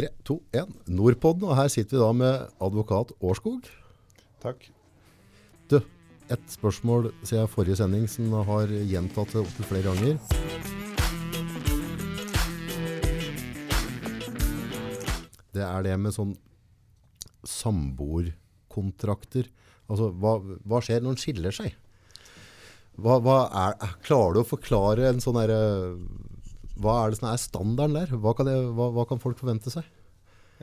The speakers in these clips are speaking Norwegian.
3, 2, 1. Nordpodden, og her sitter vi da med advokat Årskog. Takk. Du, et spørsmål siden forrige sending som har gjentatt det opptil flere ganger. Det er det med sånn samboerkontrakter. Altså, hva, hva skjer når en skiller seg? Hva, hva er, klarer du å forklare en sånn derre Hva er det som er standarden der? Hva kan, det, hva, hva kan folk forvente seg?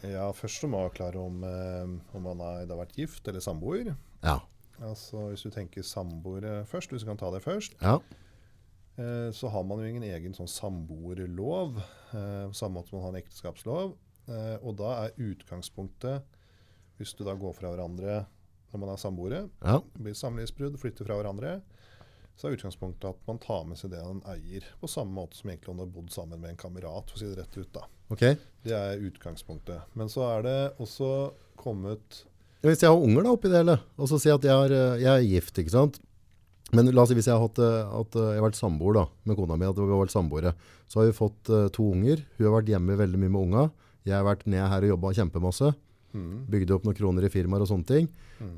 Ja, Først må man klare om, eh, om man har da vært gift eller samboer. Ja. Altså Hvis du tenker samboere først, hvis du kan ta det først, ja. eh, så har man jo ingen egen sånn samboerlov. Eh, samme måte som man har en ekteskapslov. Eh, og da er utgangspunktet, hvis du da går fra hverandre når man er samboere, ja. blir samlivsbrudd, flytter fra hverandre, så er utgangspunktet at man tar med seg det en eier. På samme måte som egentlig om du har bodd sammen med en kamerat. for å si Det rett ut da. Okay. Det er utgangspunktet. Men så er det også kommet Hvis jeg har unger da oppi det hele, og så sier at jeg er, eh, jeg er gift, ikke sant? Men la oss si hvis jeg har, hatt, eh, at eh, jeg har vært samboer da, med kona mi, at vi har vært samboere, så har vi fått to unger. Hun har vært hjemme veldig mye med unga. Jeg har vært ned her og jobbet kjempemasse. Mm, Bygde opp noen kroner i firmaer og sånne ting.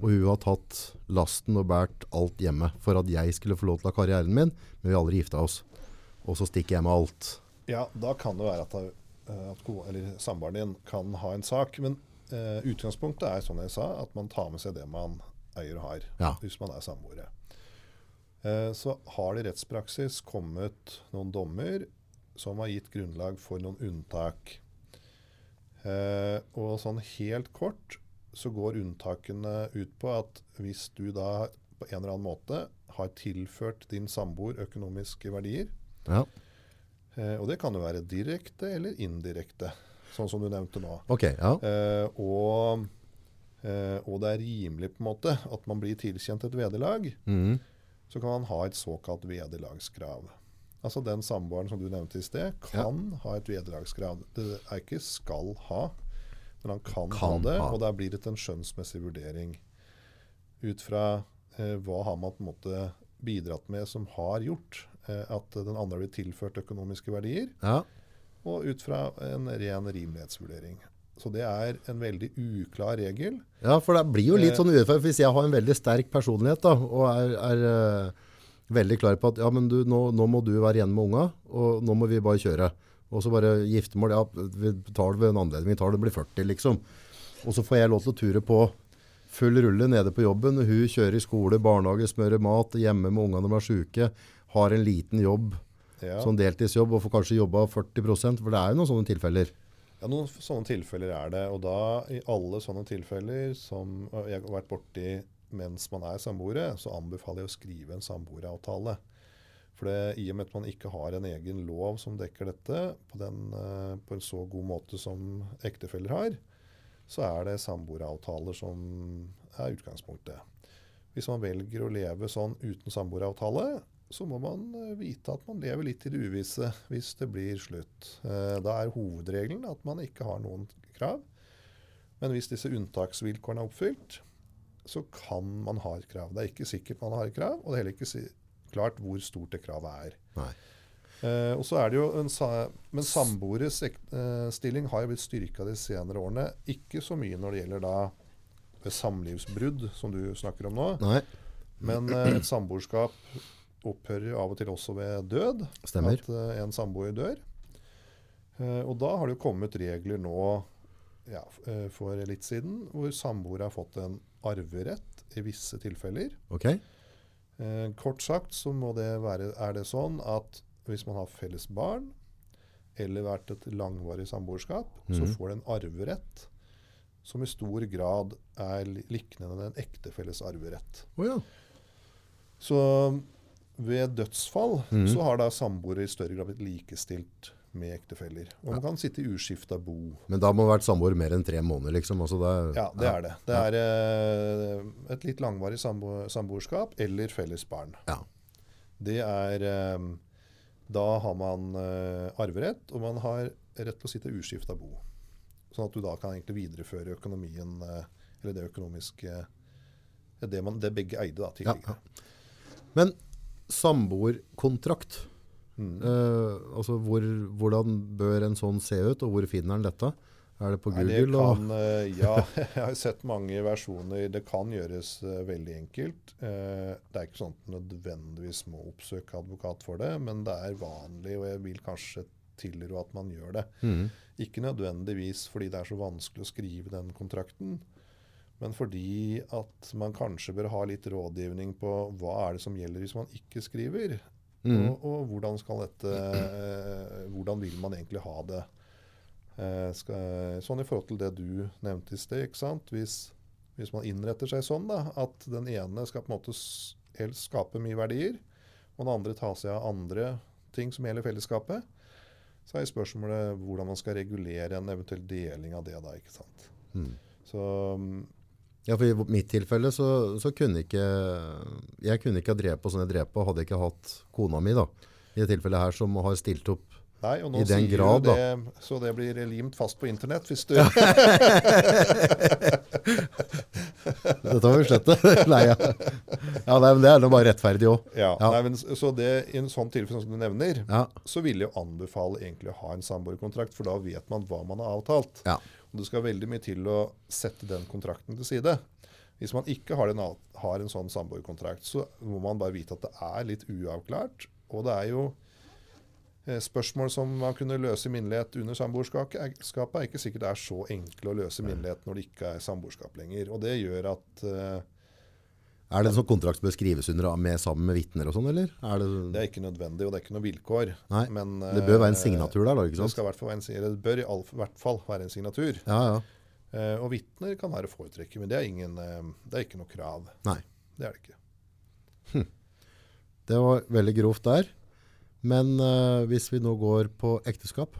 Og hun har tatt lasten og bært alt hjemme for at jeg skulle få lov til å ha karrieren min, men vi har aldri gifta oss. Og så stikker jeg med alt. Ja, da kan det være at, eh, at samboeren din kan ha en sak. Men uh, utgangspunktet er som jeg sa, at man tar med seg det man eier og har. Ja. Hvis man er samboere. Uh, så har det i rettspraksis kommet noen dommer som har gitt grunnlag for noen unntak. Eh, og sånn helt kort så går unntakene ut på at hvis du da på en eller annen måte har tilført din samboer økonomiske verdier, Ja, Eh, og det kan jo være direkte eller indirekte, sånn som du nevnte nå. Okay, ja. Eh, og, eh, og det er rimelig på en måte at man blir tilkjent et vederlag, Mm. så kan man ha et såkalt vederlagskrav. Altså den samboeren som du nevnte i sted, kan ha et vederlagskrav. Det er ikke skal ha, men han kan, ha det, ha. og der blir det en skjønnsmessig vurdering. Ut fra eh, hva har man på en måte bidratt med som har gjort eh, at den andre blir tilført økonomiske verdier, ja. og ut fra en ren rimelighetsvurdering. Så det er en veldig uklar regel. Ja, for det blir jo litt Eh. sånn urettferdig. Hvis jeg har en veldig sterk personlighet da, og er, er eh, veldig klar på at ja, men du, nå, nå må du være igjen med unga, og nå må vi bare kjøre. Og så bare giftermål, ja, vi tar det ved en anledning, vi tar det blir 40 liksom. Og så får jeg lov til å ture på full rulle nede på jobben. Hun kjører i skole, barnehage, smører mat, hjemme med ungene når de er syke, har en liten jobb, Ja. sånn deltidsjobb, og får kanskje jobba 40% for det er jo noen sånne tilfeller. Ja, Noen sånne tilfeller er det. Og da, i alle sånne tilfeller som jeg har vært borti mens man er samboere, så anbefaler jeg å skrive en samboeravtale. For det, i og med at man ikke har en egen lov som dekker dette på, den, øh, på en så god måte som ektefeller har, så er det samboeravtaler som er utgangspunktet. Hvis man velger å leve sånn uten samboeravtale, så må man eh, vite at man lever litt i det uvisse hvis det blir slutt. Eh, Da er hovedregelen at man ikke har noen krav. Men hvis disse unntaksvilkårene er oppfylt, så kan man ha et krav. Det er ikke sikkert man har et krav, og det er heller ikke si klart hvor stort det kravet er. Nei. Eh, og så er det jo en sa Men samboeres eh, stilling har jo blitt styrka de senere årene. Ikke så mye når det gjelder da samlivsbrudd, som du snakker om nå. Nei, Men eh, et samboerskap opphører jo av og til også ved død. stemmer. At eh, en samboer dør. Eh, og da har det jo kommet regler nå ja, eh, for litt siden hvor samboere har fått en arverett i visse tilfeller. Ok, Eh, kort sagt så må det være, er det sånn at hvis man har felles barn, eller vært et langvarig samboerskap, så Mhm. får det en arverett som i stor grad er liknende en ektefelles arverett. Åja. Så ved dødsfall mm. så har da samboere i større grad blitt likestilt med ektefeller. Og man kan sitte i uskifta bo. Men da må man ha vært samboer mer enn tre måneder, liksom. Altså det, Ja, det er det. Det er eh, et litt langvarig sambo samboerskap eller felles barn. Ja. Det er eh, Da har man eh, arverett, og man har rett til å sitte i uskifta bo. Sånn at du da kan egentlig videreføre økonomien, eh, eller det økonomiske det, man, det begge eide da, tidligere. ja. Men samboerkontrakt, Mm. eh, altså hvor, hvordan bør en sånn se ut, og hvor finner en dette? Er det på Nei, det Google? kan, uh, ja, jeg har sett mange versjoner. Det kan gjøres uh, veldig enkelt. Det er ikke sånn at nødvendigvis må oppsøke advokat for det, men det er vanlig, og jeg vil kanskje tilrå at man gjør det. Mm. Ikke nødvendigvis fordi det er så vanskelig å skrive den kontrakten, men fordi at man kanskje bør ha litt rådgivning på hva er det som gjelder hvis man ikke skriver. Mhm. Og, og hvordan skal dette eh, Hvordan vil man egentlig ha det? Eh, skal, sånn i forhold til det du nevnte i sted. ikke sant? Hvis, hvis man innretter seg sånn da, at den ene skal på en måte helst skape mye verdier, og den andre tar seg av andre ting som gjelder fellesskapet, så er spørsmålet hvordan man skal regulere en eventuell deling av det. da, ikke sant? Mm. Så mm, Ja, for I mitt tilfelle så, så kunne ikke jeg kunne ikke ha drevet på sånn jeg drev på, hadde jeg ikke hatt kona mi da. I det tilfellet her som har stilt opp. Nei, og nå sier grad, du det, så det blir limt fast på internett hvis du Dette må vi slette. nei, ja. ja, nei, men det er nå bare rettferdig også. Ja, Ja. Nei, men, så det, I en sånn tilfelle som du nevner, Ja, så vil jeg anbefale egentlig å ha en samboerkontrakt, for da vet man hva man har avtalt. Og Det skal veldig mye til å sette den kontrakten til side. Hvis man ikke har en, har en sånn samboerkontrakt, så må man bare vite at det er litt uavklart. Og det er jo eh, spørsmål som man kunne løse i minnelighet under samboerskapet, er, ikke sikkert det er så enkle å løse i minnelighet når det ikke er samboerskap lenger. Og det gjør at eh, Er det en sånn kontrakt som bør skrives under med, sammen med vitner og sånn, eller? Er det, det er ikke nødvendig, og det er ikke noe vilkår. Nei, Men, det bør være en eh, signatur der da, ikke Det, skal i hvert fall være en, det bør i all, hvert fall være en signatur. Ja, ja. Eh, og vitner kan være å foretrekke, men det er, ingen, eh, det er ikke noe krav. Nei. Det er det ikke. Det var veldig grovt der. Men eh, hvis vi nå går på ekteskap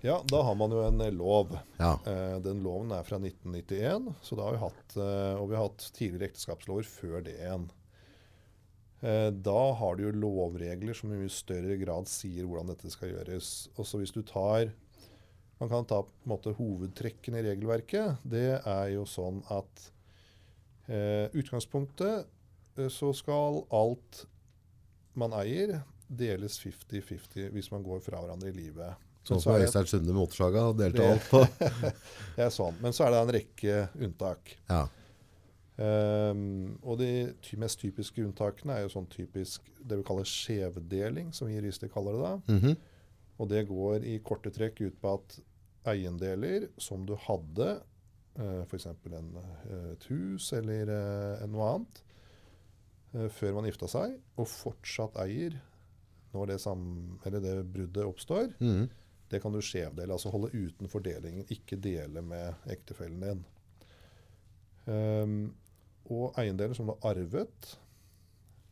Ja, da har man jo en lov. Ja. Eh, den loven er fra 1991, så da har vi hatt, eh, og vi har hatt tidligere ekteskapslover før det igjen. Eh, da har du jo lovregler som i mye større grad sier hvordan dette skal gjøres. Også hvis du tar Man kan ta på en måte hovedtrekkene i regelverket. Det er jo sånn at eh, utgangspunktet så skal alt man eier, deles 50-50 hvis man går fra hverandre i livet. Så det- Øystein Sunde med motorsaga delte Det- alt på. det er sånn. Men så er det en rekke unntak. Ja. Um, og de mest typiske unntakene er jo sånn typisk det vi kaller skjevdeling, som vi jurister kaller det da. Mhm. Og det går i korte trekk ut på at eiendeler som du hadde, uh, f.eks. Eh, et hus eller uh, noe annet, uh, før man gifta seg, og fortsatt eier når det, det bruddet oppstår, Mhm. Det kan du skjevdele, altså holde utenfor delingen, ikke dele med ektefellen din. Um, og eiendeler som har arvet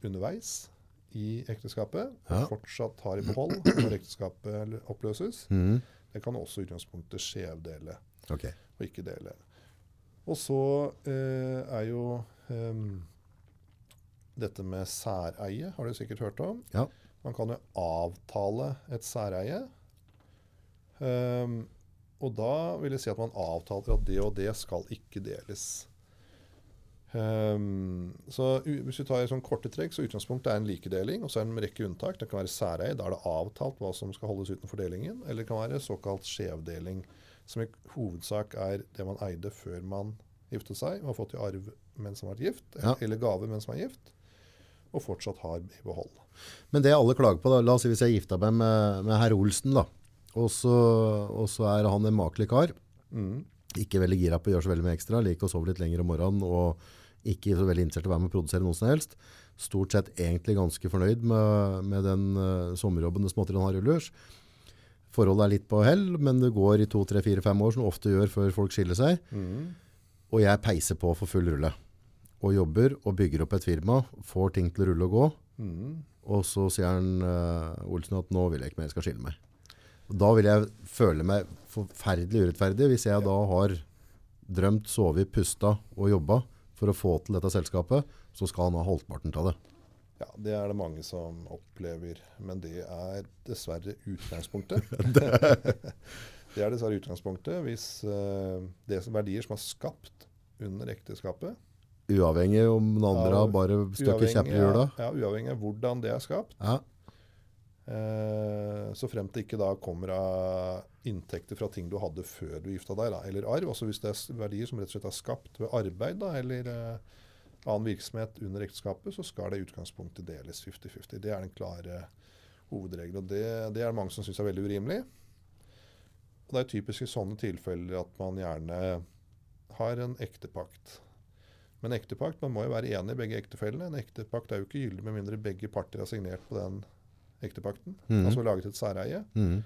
underveis i ekteskapet, Ja. fortsatt har i behold når ekteskapet oppløses, mm. det kan også i utgangspunktet skjevdele, okay. og ikke dele. Og så eh, er jo ehm, dette med særeie, har du sikkert hørt om. Ja. Man kan jo avtale et særeie. Ehm, og da vil jeg si at man avtaler at det og det skal ikke deles. Um, så hvis vi tar sånn korte trekk, så utgangspunktet er en likedeling, og så er det en rekke unntak. Det kan være særeie, da er det avtalt hva som skal holdes utenfor delingen. Eller det kan være såkalt skjevdeling, som i hovedsak er det man eide før man giftet seg, og har fått i arv mens man har vært gift, Ja. eller gave mens man er gift, og fortsatt har i behold. Men det alle klager på, da, la oss si hvis jeg gifta meg med, med herr Olsen, da, og så, er han en makelig kar, Mm. ikke veldig gira på å gjøre så veldig mye ekstra, liker å sove litt lenger om morgenen, og ikke så veldig interessert i å være med og produsere noe som helst. Stort sett egentlig ganske fornøyd med, med den uh, sommerjobben det småtteri han har i lurs. Forholdet er litt på hell, men det går i to, tre, fire, fem år, som det ofte gjør før folk skiller seg. Mm. Og jeg peiser på for full rulle. Og jobber og bygger opp et firma, får ting til å rulle og gå. Mm. Og så sier han uh, Olsen at nå vil jeg ikke mer, jeg skal skille meg. Da vil jeg føle meg forferdelig urettferdig hvis jeg da har drømt, sovet, pusta og jobba for å få til dette selskapet, så skal han ha halvparten av det. Ja, det er det mange som opplever, men det er dessverre utgangspunktet. det er dessverre utgangspunktet hvis uh, det er verdier som er skapt under ekteskapet Uavhengig om den andre Ja, bare støkker kjepper i hjula. ja, uavhengig av hvordan det er skapt, Ja, Eh, så fremt det ikke da kommer av inntekter fra ting du hadde før du gifta deg, da, eller arv. Altså hvis det er verdier som rett og slett er skapt ved arbeid da, eller eh, annen virksomhet under ekteskapet, så skal det i utgangspunktet deles 50-50. Det er den klare hovedregelen. og Det, det er det mange som syns er veldig urimelig. Og Det er typisk i sånne tilfeller at man gjerne har en ektepakt. Men ektepakt, man må jo være enig i begge ektefellene. En ektepakt er jo ikke gyldig med mindre begge parter har signert på den ektepakten. Mm. Altså laget et særeie. Mm.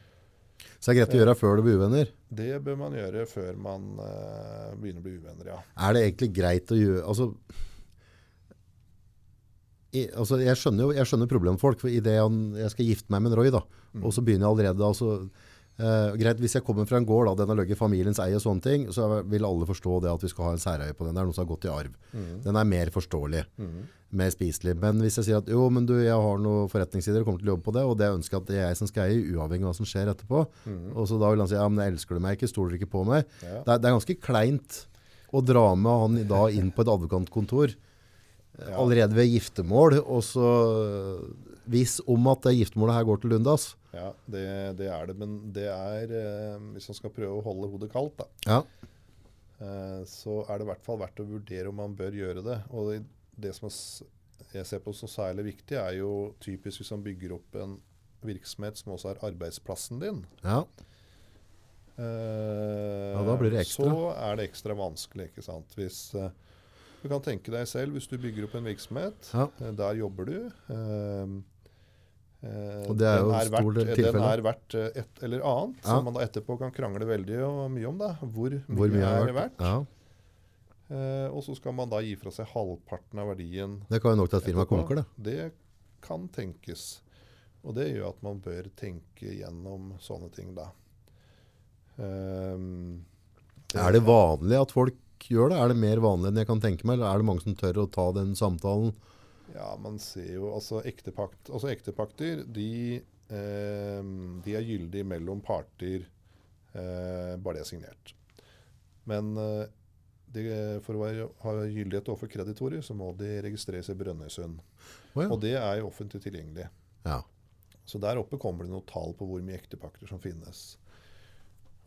Så det er greit å gjøre før du blir uvenner. Det bør man gjøre før man uh, begynner å bli uvenner, ja. Er det egentlig greit å gjøre altså, i, altså jeg, skjønner jo, jeg skjønner problemet med folk. for i det jeg, skal gifte meg med en Roy, da, og så begynner jeg allerede altså, eh, greit, Hvis jeg kommer fra en gård, da, den har ligget i familiens eie, og sånne ting, så vil alle forstå det at vi skal ha en særeie på den. Det er noe som har gått i arv. Den er mer forståelig. Mer spiselig. Men hvis jeg sier at jo, men du, jeg har noen forretningssider og kommer til å jobbe på det, og det ønsker jeg at det er jeg som skal eie, uavhengig av hva som skjer etterpå, og så da vil han si ja, men jeg elsker du meg ikke, stoler du ikke på meg. Ja. Det, er, det er ganske kleint å dra med han da inn på et advokatkontor Ja. allerede ved giftermål, og så hvis om at det giftermålet her går til Lundas. Ja, det, det er det. Men det er eh, Hvis man skal prøve å holde hodet kaldt, da, Ja. eh, så er det i hvert fall verdt å vurdere om man bør gjøre det. Og det, det som jeg ser på som særlig viktig, er jo typisk hvis man bygger opp en virksomhet som også er arbeidsplassen din. ja. Eh, Ja, da blir det ekstra. Så er det ekstra vanskelig, ikke sant. Hvis eh, Du kan tenke deg selv, hvis du bygger opp en virksomhet, Ja. eh, der jobber du. eh, eh, Og det er jo er stor verdt, del Den er verdt eh, et eller annet, Ja. som man da etterpå kan krangle veldig og mye om. da. Hvor Hvor mye er det det verdt? Ja. Eh, og så skal man da gi fra seg halvparten av verdien Det kan jo nok til at firmaet konker, det. Det kan tenkes. Og det gjør at man bør tenke gjennom sånne ting, da. Ehm, Er det vanlig at folk gjør det? Er det mer vanlig enn jeg kan tenke meg, eller er det mange som tør å ta den samtalen? Ja, man ser jo altså ektepakt, altså ektepakter, de, eh, de er gyldige mellom parter eh, bare det er signert. Men eh, de, for å være, ha gyldighet overfor kreditorer, så må de registreres i Brønnøysund. Oh, ja. Og det er jo offentlig tilgjengelig. Ja. Så der oppe kommer det noe tall på hvor mye ektepakter som finnes.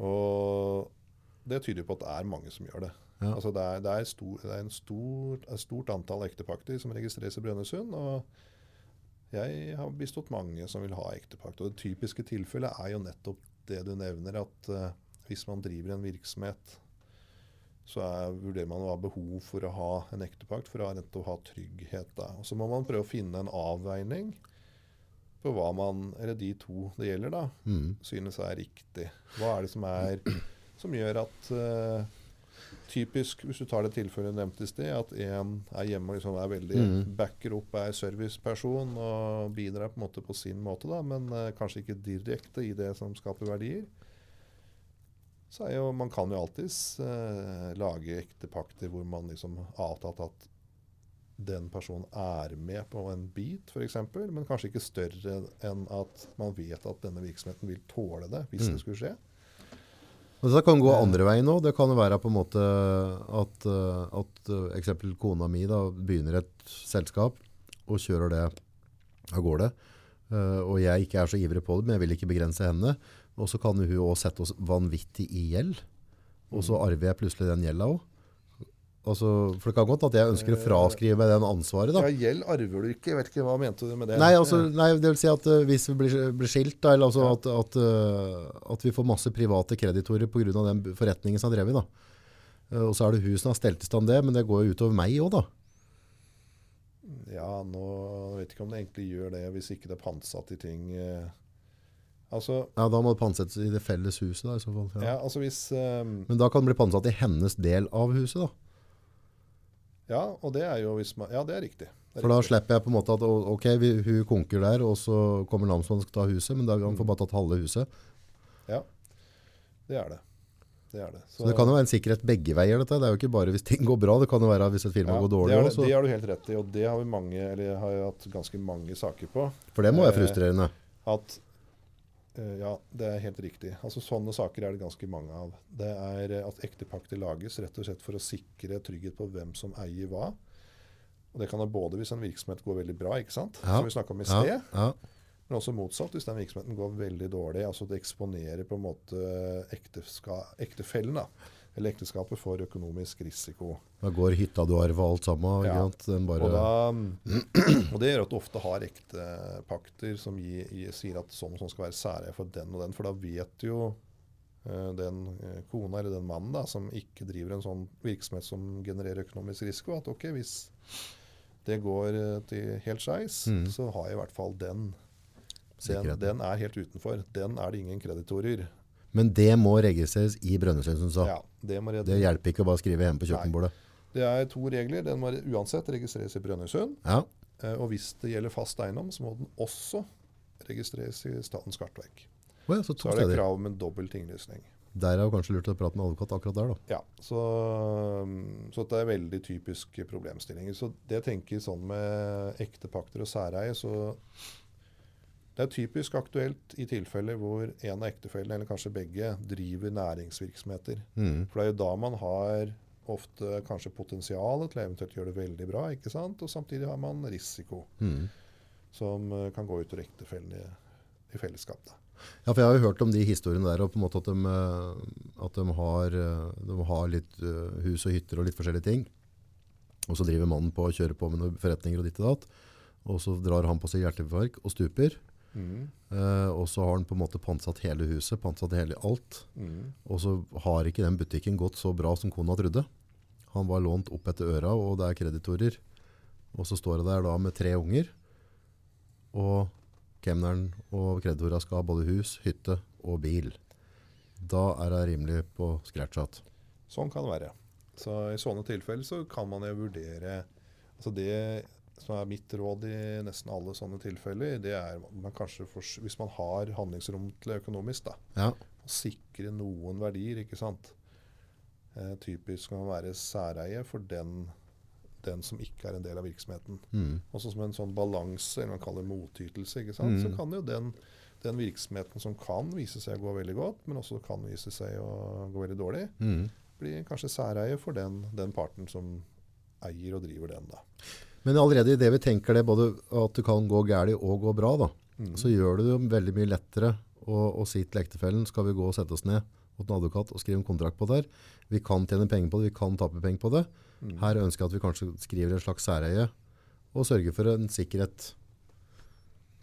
Og det tyder på at det er mange som gjør det. Ja. Altså det er, det er, stor, det er stor, et stort antall ektepakter som registreres i Brønnøysund. Og jeg har bistått mange som vil ha ektepakt. Og det typiske tilfellet er jo nettopp det du nevner, at uh, hvis man driver en virksomhet, så er, vurderer man å ha behov for å ha en ektepakt for å ha å ha trygghet. Da. Og så må man prøve å finne en avveining på hva man, eller de to det gjelder, da, Mm. synes er riktig. Hva er det som, er, som gjør at eh, Typisk, hvis du tar det tilfellet nevnte i sted, at en er hjemme og liksom er veldig mm. backer opp, er serviceperson og bidrar på en måte på sin måte, da, men uh, kanskje ikke direkte i det som skaper verdier. Så er jo, Man kan jo alltids uh, lage ektepakter hvor man liksom avtalt at den personen er med på en bit, f.eks., men kanskje ikke større enn at man vet at denne virksomheten vil tåle det hvis Mm. det skulle skje. Og Dette kan gå andre veien òg. Det kan være på en måte at, eh, at eh, eksempel kona mi da, begynner et selskap og kjører det av gårde. Eh, og jeg ikke er så ivrig på det, men jeg vil ikke begrense henne. Og så kan hun òg sette oss vanvittig i gjeld. Og så arver jeg plutselig den gjelda òg. Altså, for det kan godt at jeg ønsker å fraskrive meg den ansvaret. da. Ja, Gjeld arver du ikke. Jeg vet ikke hva mente du med det? Nei, altså, nei, det vil si at uh, hvis vi blir, blir skilt, da, eller altså Ja. at, at, uh, at vi får masse private kreditorer av den forretningen som er drevet. Da. Uh, og så er det hun som har stelt i stand det, men det går jo utover meg òg, da. Ja, nå vet jeg ikke om det egentlig gjør det hvis ikke det er pantsatt i ting. eh. Altså, Ja, da må det pantsettes i det felles huset, da, i så fall. Ja. ja, altså hvis Um, Men da kan det bli pantsatt i hennes del av huset, da. Ja, og det er jo hvis man Ja, det er riktig. Det er For da riktig. slipper jeg på en måte at ok, vi, hun konker der, og så kommer namsmannen og skal ta huset, men da han får bare tatt halve huset. Ja, Det er det. Det er det. Så det kan jo være en sikkerhet begge veier, dette. Det er jo ikke bare hvis ting går bra, det kan jo være hvis et firma ja, går det, dårlig er òg. det, det har du helt rett i, og det har vi mange, eller har jo hatt ganske mange saker på. For det må være eh, frustrerende. At Ja, det er helt riktig. Altså Sånne saker er det ganske mange av. Det er eh, at ektepakter lages rett og slett for å sikre trygghet på hvem som eier hva. Og Det kan være både hvis en virksomhet går veldig bra, ikke sant? Ja, som vi snakka om i sted, ja. Men også motsatt, hvis den virksomheten går veldig dårlig. altså Det eksponerer på en måte ektefellen da, eller ekteskapet for økonomisk risiko. Da går hytta du arver alt sammen. Ja. Den bare, Og, da, og det gjør at du ofte har ektepakter som gir, gir, sier at sånn og sånn skal være særeie for den og den. For da vet jo uh, den eh, kona eller den mannen da, som ikke driver en sånn virksomhet som genererer økonomisk risiko, at ok, hvis det går eh, til helt skeis, Mm. så har jeg i hvert fall den. Den, den er helt utenfor. Den er det ingen kreditorer. Men det må registreres i Brønnøysund, som du sa. Ja, det, Det hjelper ikke å bare skrive hjemme på kjøkkenbordet. det er to regler. Den må uansett registreres i Brønnøysund. Ja. Eh, Og hvis det gjelder fast eiendom, så må den også registreres i Statens kartverk. Oh ja, så Så er det steder. krav om en dobbel tinglysning. Derav kanskje lurt å prate med advokat akkurat der, da. Ja, så, mm, så det er veldig typiske problemstillinger. Så det jeg tenker sånn med ektepakter og særeie, så det er typisk aktuelt i tilfeller hvor en av ektefellene, eller kanskje begge, driver næringsvirksomheter. Mm. For det er jo da man har ofte kanskje potensialet til å eventuelt gjøre det veldig bra, ikke sant? Og samtidig har man risiko Mm. som eh, kan gå utover ektefellen i, i fellesskap. Da. Ja, for jeg har jo hørt om de historiene der, og på en måte at de, eh, at de, har, eh, de har litt hus og hytter og litt forskjellige ting. Og så driver mannen på og kjører på med noen forretninger og ditt og datt. Og så drar han på seg hjerteinfarkt og stuper. Mm. Eh, og så har han på en måte pantsatt hele huset, pantsatt hele alt. Mm. Og så har ikke den butikken gått så bra som kona trodde. Han var lånt opp etter øra, og det er kreditorer. Og så står det der da med tre unger. Og kemneren og kreditorene skal ha både hus, hytte og bil. Da er det rimelig på scratch igjen. Sånn kan det være. Så I sånne tilfeller så kan man jo vurdere altså Det som er mitt råd i nesten alle sånne tilfeller, det er man kanskje fors- hvis man har handlingsrom til økonomisk, da, Ja. å sikre noen verdier. ikke sant? Eh, typisk kan være særeie for den, den som ikke er en del av virksomheten. Mm. Også som en sånn balanse, eller man kaller motytelse. ikke sant? Mm. Så kan jo den, den virksomheten som kan vise seg å gå veldig godt, men også kan vise seg å gå veldig dårlig, Mm. blir kanskje særeie for den, den parten som eier og driver den. da. Men allerede i det vi tenker det, både at det kan gå gærlig og gå bra, da, Mm. så gjør det jo veldig mye lettere å, å si til ektefellen, skal vi gå og sette oss ned hos en advokat og skrive en kontrakt på det her. Vi kan tjene penger på det, vi kan tape penger på det. Mm. Her ønsker jeg at vi kanskje skriver en slags særeie og sørger for en sikkerhet.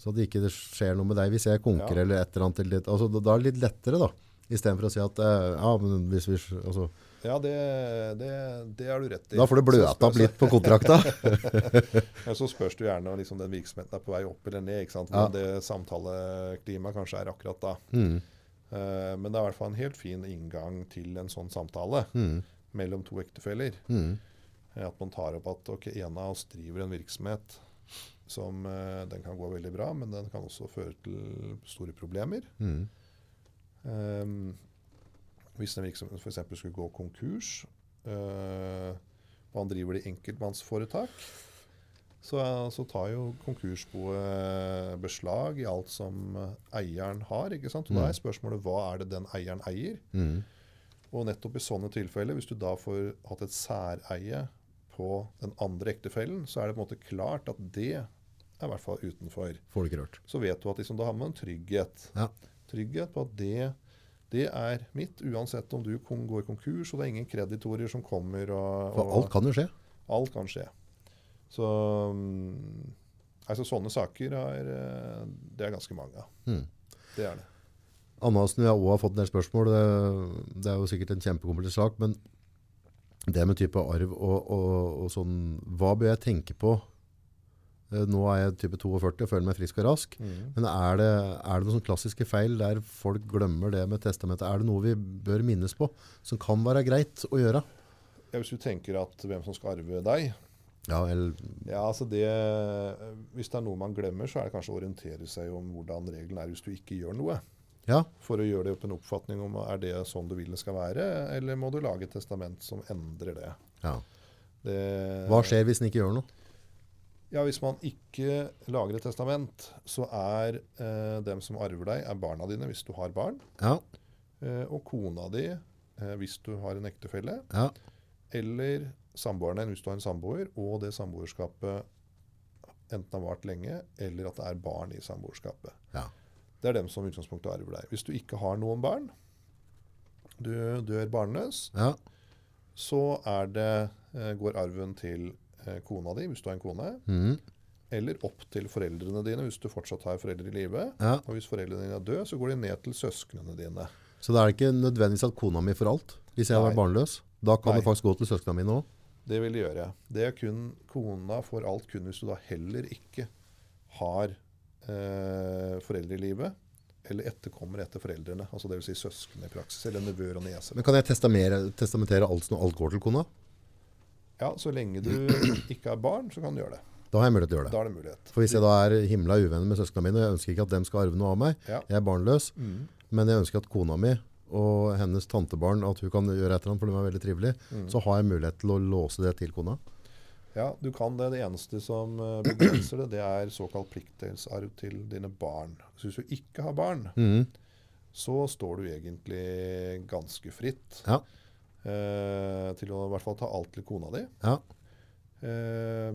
Så det ikke skjer noe med deg hvis jeg konker Ja. eller et eller annet. Altså, da er det litt lettere da, i stedet for å si at eh, ja, men hvis vi, altså, Ja, det, det, det er du rett i. da får du bløta opp litt på kontrakta. Ja, så spørs det gjerne om liksom, den virksomheten er på vei opp eller ned. ikke sant? Ja. Hvordan det samtaleklimaet kanskje er akkurat da. Mm, Uh, men det er i hvert fall en helt fin inngang til en sånn samtale mm, mellom to ektefeller. mm, Eh, At man tar opp at ok, en av oss driver en virksomhet som uh, den kan gå veldig bra, men den kan også føre til store problemer. mm, Um, hvis en virksomhet f.eks. skulle gå konkurs, eh, man driver det i enkeltmannsforetak, så, så tar jo konkursboet beslag i alt som eieren har. ikke sant? Og Da Mm. er spørsmålet hva er det den eieren eier? mm, Og nettopp i sånne tilfeller, hvis du da får hatt et særeie på den andre ektefellen, så er det på en måte klart at det er i hvert fall utenfor. får du ikke rørt. Så vet du at liksom, da har man en trygghet. Ja. Trygghet på at det, det er mitt, uansett om du går konkurs, og det er ingen kreditorer som kommer. Og, og alt kan jo skje. alt kan skje. Så mm, altså sånne saker er eh, det er ganske mange av. Mm. Det er det. Annasen, har også fått en del spørsmål. Det, det er jo sikkert en kjempekomplisert sak, men det med type arv og, og, og sånn, hva bør jeg tenke på? Eh, Nå er jeg type 42 og føler meg frisk og rask. Men er det, er det noen klassiske feil der folk glemmer det med testamentet? Er det noe vi bør minnes på, som kan være greit å gjøre? Ja, hvis du tenker at hvem som skal arve deg Ja, eller, ja, altså det, Hvis det er noe man glemmer, så er det kanskje å orientere seg om hvordan reglene er hvis du ikke gjør noe. ja, For å gjøre det opp en oppfatning om er det sånn du vil det skal være, eller må du lage et testament som endrer det. ja. det Hva skjer hvis en ikke gjør noe? Ja, Hvis man ikke lager et testament, så er eh, dem som arver deg, er barna dine hvis du har barn, Ja, eh, og kona di eh, hvis du har en ektefelle, ja, eller samboeren din hvis du har en samboer, og det samboerskapet enten har vart lenge, eller at det er barn i samboerskapet. Ja. Det er dem som i utgangspunktet arver deg. Hvis du ikke har noen barn, du dør barnløs, Ja. så er det, eh, går arven til kona di, hvis du har en kone, Mm. eller opp til foreldrene dine, hvis du fortsatt har foreldre i live. ja. Og hvis foreldrene dine er døde, så går de ned til søsknene dine. Så det er ikke nødvendigvis at kona mi får alt, hvis jeg Nei. er barnløs. Da kan Nei. det faktisk gå til søsknene mine òg. Det vil de gjøre. Det er kun kona får alt kun hvis du da heller ikke har eh, foreldre i live, eller etterkommer etter foreldrene. Altså Dvs. Si søsken i praksis, eller nevøer og nieser. Men kan jeg testamentere alt når alt går til kona? Ja, Så lenge du ikke har barn, så kan du gjøre det. Da har jeg mulighet til å gjøre det. Da er det mulighet. For hvis jeg da er himla uvenner med søsknene mine, og jeg ønsker ikke at dem skal arve noe av meg, Ja. jeg er barnløs, Mm. men jeg ønsker at kona mi og hennes tantebarn, at hun kan gjøre et eller annet, for de er veldig trivelig, Mm. så har jeg mulighet til å låse det til kona. Ja, du kan det. Det eneste som eh, begrenser det, det er såkalt pliktdelsarv til dine barn. Så hvis du ikke har barn, mm. så står du egentlig ganske fritt Ja. Eh, til å i hvert fall ta alt til kona di. Ja. Eh,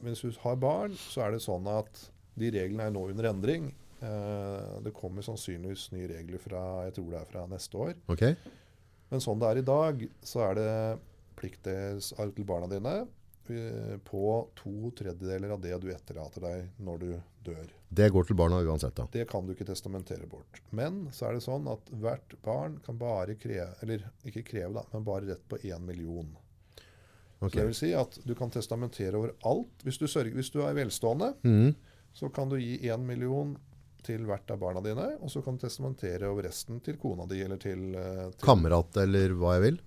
men hvis du har barn, så er det sånn at de reglene er nå under endring. Eh, det kommer sannsynligvis nye regler fra jeg tror det er fra neste år. Okay. Men sånn det er i dag, så er det plikt til barna dine på to tredjedeler av det du etterlater deg når du dør. Det går til barna uansett da. Det kan du ikke testamentere bort. Men så er det sånn at hvert barn kan bare kreve, eller ikke kreve da, men bare rett på én million. Okay. Så det vil si at du kan testamentere over alt. Hvis du, sørger, hvis du er velstående, mm. så kan du gi én million til hvert av barna dine, og så kan du testamentere over resten til kona di eller til, eh, til Kamerat eller hva jeg vil.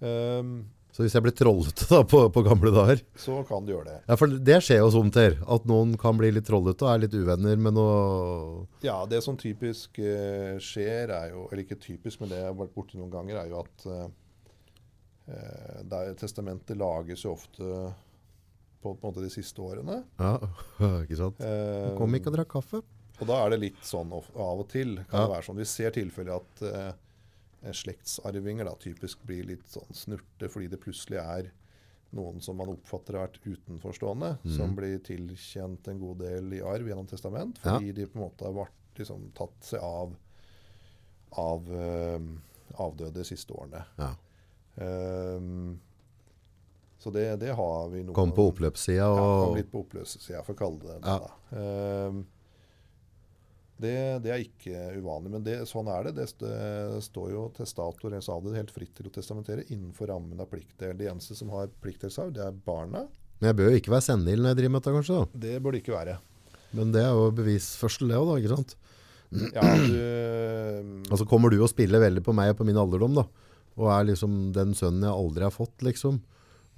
Ehm, Så hvis jeg blir trollete da på, på gamle dager, Så kan du gjøre det. ja, for det skjer jo somt her, at noen kan bli litt trollete og er litt uvenner med noe... Ja, det som typisk uh, skjer, er jo Eller ikke typisk, men det jeg har vært borti noen ganger, er jo at eh, eh, der testamentet lages jo ofte på, på de siste årene. Ja, ikke sant? Uh, Kom ikke og drakk kaffe. og da er det litt sånn av og til. kan Ja. det være sånn. Vi ser tilfeller at slektsarvinger da typisk blir litt sånn snurte fordi det plutselig er noen som man oppfatter har vært utenforstående, mm. som blir tilkjent en god del i arv gjennom testament, fordi de på en måte har vært liksom, tatt seg av av eh, avdøde de siste årene. Ja. Um, så det, det har vi noe Kom på oppløpssida og ja, kom litt på oppløpssida, for å kalle det det. Ja. da. Det, det er ikke uvanlig, men det, sånn er det. Det, st det står jo testator helt fritt til å testamentere innenfor rammen av pliktdel. De eneste som har pliktdelsarv, det er barna. Men jeg bør jo ikke være senil når jeg driver med dette, kanskje. da. Det bør det ikke være. Men det er jo bevisførsel, det òg, da. ikke sant? Ja, du, Altså Kommer du og spiller veldig på meg og på min alderdom, da, og er liksom den sønnen jeg aldri har fått, liksom,